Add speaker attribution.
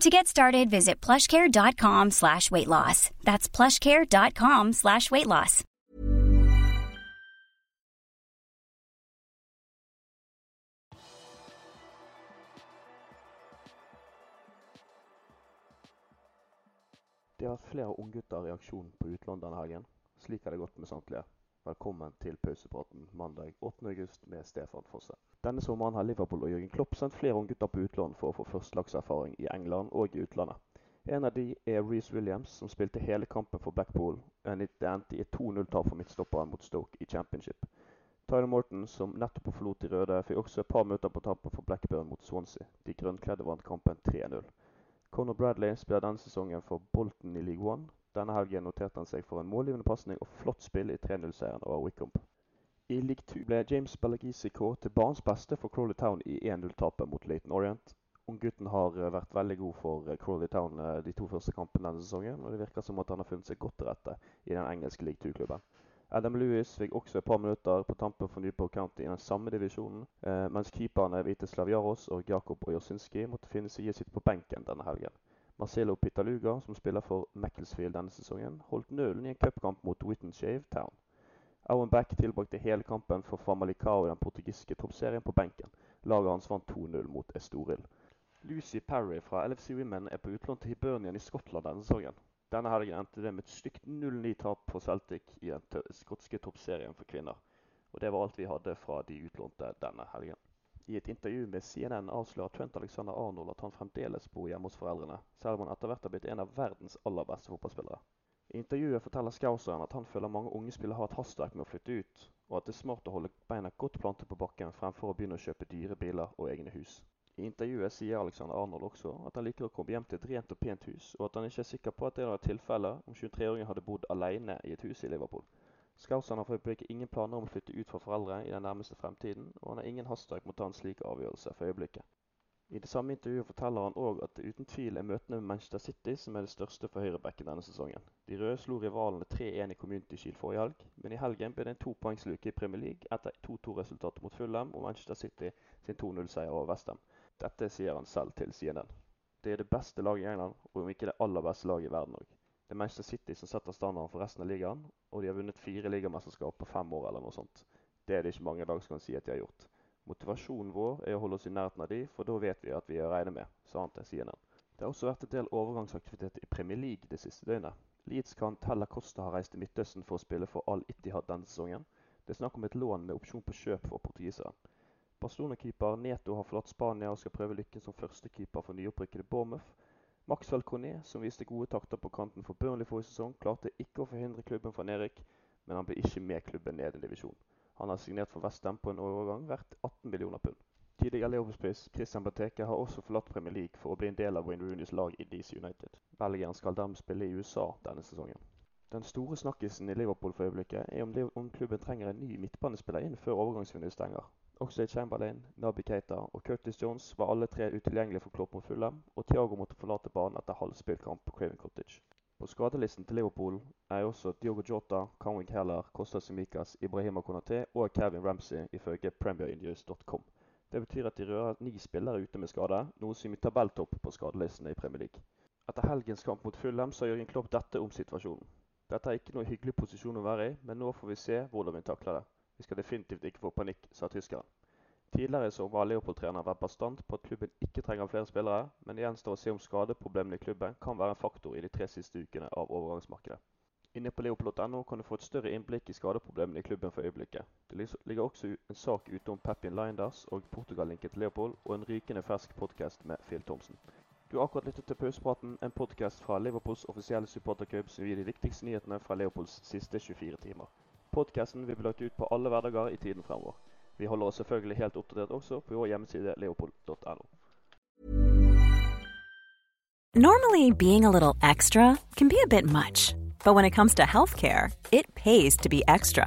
Speaker 1: To get started, visit plushcare.com slash weight loss. That's plushcare.com slash weight loss.
Speaker 2: Det har vært flere unggutter i aksjon på helgen. Slik er det gått med samtlige. Velkommen til pausepraten mandag 8.8 med Stefan Fosse. Denne sommeren har Liverpool og Jørgen Klopp sendt flere unggutter på utlån for å få førstelagserfaring i England og i utlandet. En av de er Reece Williams, som spilte hele kampen for Blackpool. Det endte i et 2-0-tap for midtstopperen mot Stoke i Championship. Tyler Morton, som nettopp forlot de røde, fikk også et par minutter på tampen for Blackburn mot Swansea. De grønnkledde vant kampen 3-0. Conor Bradley spiller denne sesongen for Bolton i League One. Denne helgen noterte han seg for en målgivende pasning og flott spill i 3-0-seieren over Wickham. I League 2 ble James Bellagisi kåret til banens beste for Crawley Town i 1-0-tapet mot Leighton Orient. Unggutten har eh, vært veldig god for eh, Crawley Town eh, de to første kampene denne sesongen, og det virker som at han har funnet seg godt til rette i den engelske League 2-klubben. Adam Lewis fikk også et par minutter på tampen for Newport County i den samme divisjonen, mens keeperne Vite Slavjaros og Jakob Ojosinski måtte finne seg sitt på benken denne helgen. Marcelo Pitaluga, som spiller for Macclesfield denne sesongen, holdt nølen i en cupkamp mot Wittenshave Town. Owen Back tilbrakte hele kampen for Famalicao i den portugiske toppserien på benken. Laget hans vant 2-0 mot Estoril. Lucy Parry fra LFC Women er på utlån til Hibernian i Skottland denne sesongen. Denne helgen endte det med et stygt 0-9-tap for Celtic i den skotske toppserien for kvinner. Og Det var alt vi hadde fra de utlånte denne helgen. I et intervju med CNN avslører Trent Alexander Arnold at han fremdeles bor hjemme hos foreldrene, selv om han etter hvert har blitt en av verdens aller beste fotballspillere. I intervjuet forteller Skauseren at han føler mange unge spillere har et hastverk med å flytte ut, og at det er smart å holde beina godt plantet på bakken fremfor å begynne å kjøpe dyre biler og egne hus. I intervjuet sier Alexander Arnold også at han liker å komme hjem til et rent og pent hus, og at han ikke er sikker på at det er tilfellet om 23-åringen hadde bodd alene i et hus i Liverpool. Skauseren har for øyeblikket ingen planer om å flytte ut fra foreldre i den nærmeste fremtiden, og han har ingen hastverk med å ta en slik avgjørelse for øyeblikket. I det samme intervjuet forteller han òg at det uten tvil er møtene med Manchester City som er det største for høyrebacken denne sesongen. De røde slo rivalene 3-1 i Community Shield forrige helg, men i helgen ble det en topoengsluke i Premier League etter 2-2-resultatet mot Fulham og Manchester City sin 2-0-seier over Westham. Dette sier han selv til CNN. Det er det beste laget i England, og om ikke det aller beste laget i verden òg. Det er Manchester City som setter standarden for resten av ligaen, og de har vunnet fire ligamesterskap på fem år eller noe sånt. Det er det ikke mange lag som kan si at de har gjort. Motivasjonen vår er å holde oss i nærheten av de, for da vet vi at vi er å regne med, sa han til CNN. Det har også vært en del overgangsaktivitet i Premier League det siste døgnet. Leeds-kant Tella Costa har reist til Midtøsten for å spille for Al Ittihad denne sesongen. Det er snakk om et lån med opsjon på kjøp for portugiseren. Barcelona-keeper Neto har forlatt Spania og skal prøve lykken som førstekeeper for nyopprykkede Bournemouth. Maxwell Cornet, som viste gode takter på kanten for Burnley forrige sesong, klarte ikke å forhindre klubben fra nedrykk, men han ble ikke med klubben ned i divisjon. Han har signert for Westham på en overgang verdt 18 millioner pund. Tidligere Liverpool-spiss Christian Benteke har også forlatt Premier League for å bli en del av Wayne Rooneys lag i DC United. Belgieren skal dermed spille i USA denne sesongen. Den store snakkisen i Liverpool for øyeblikket er om klubben trenger en ny midtbanespiller inn før overgangsvinduet stenger. Oxlade Chamberlain, Naby Keita og Curtis Jones var alle tre utilgjengelige for Klopp mot Fulham, og Thiago måtte forlate banen etter halvspilt kamp på Craven Cottage. På skadelisten til Liverpool er også Diogo Jota, Conway Keller, Costa Simicas, Ibrahima Konaté og Kevin Ramsey ifølge premierindius.com. Det betyr at de rører ni spillere ute med skade, noe som gir tabelltopp på skadelistene i Premier League. Etter helgens kamp mot Fulham sa Jørgen Klopp dette om situasjonen. Dette er ikke noe hyggelig posisjon å være i, men nå får vi se hvordan vi takler det. Vi skal definitivt ikke få panikk, sa tyskeren. Tidligere i sommer Leopold-treneren vært bastant på at klubben ikke trenger flere spillere, men det gjenstår å se om skadeproblemene i klubben kan være en faktor i de tre siste ukene av overgangsmarkedet. Inne på leopold.no kan du få et større innblikk i skadeproblemene i klubben for øyeblikket. Det ligger også en sak ute om Pepin Linders og Portugal-linken til Leopold, og en rykende fersk podkast med Phil Thomsen. Du har akkurat lyttet til Pausepraten, en podkast fra Liverpools offisielle supporterklubb som gir de viktigste nyhetene fra Leopolds siste 24 timer. Podkasten vil bli lagt ut på alle hverdager i tiden fremover. Vi holder oss selvfølgelig helt oppdatert også på vår hjemmeside leopold.no.
Speaker 3: Normally, being a little extra can be a bit much, but when it comes to healthcare, it pays to be extra.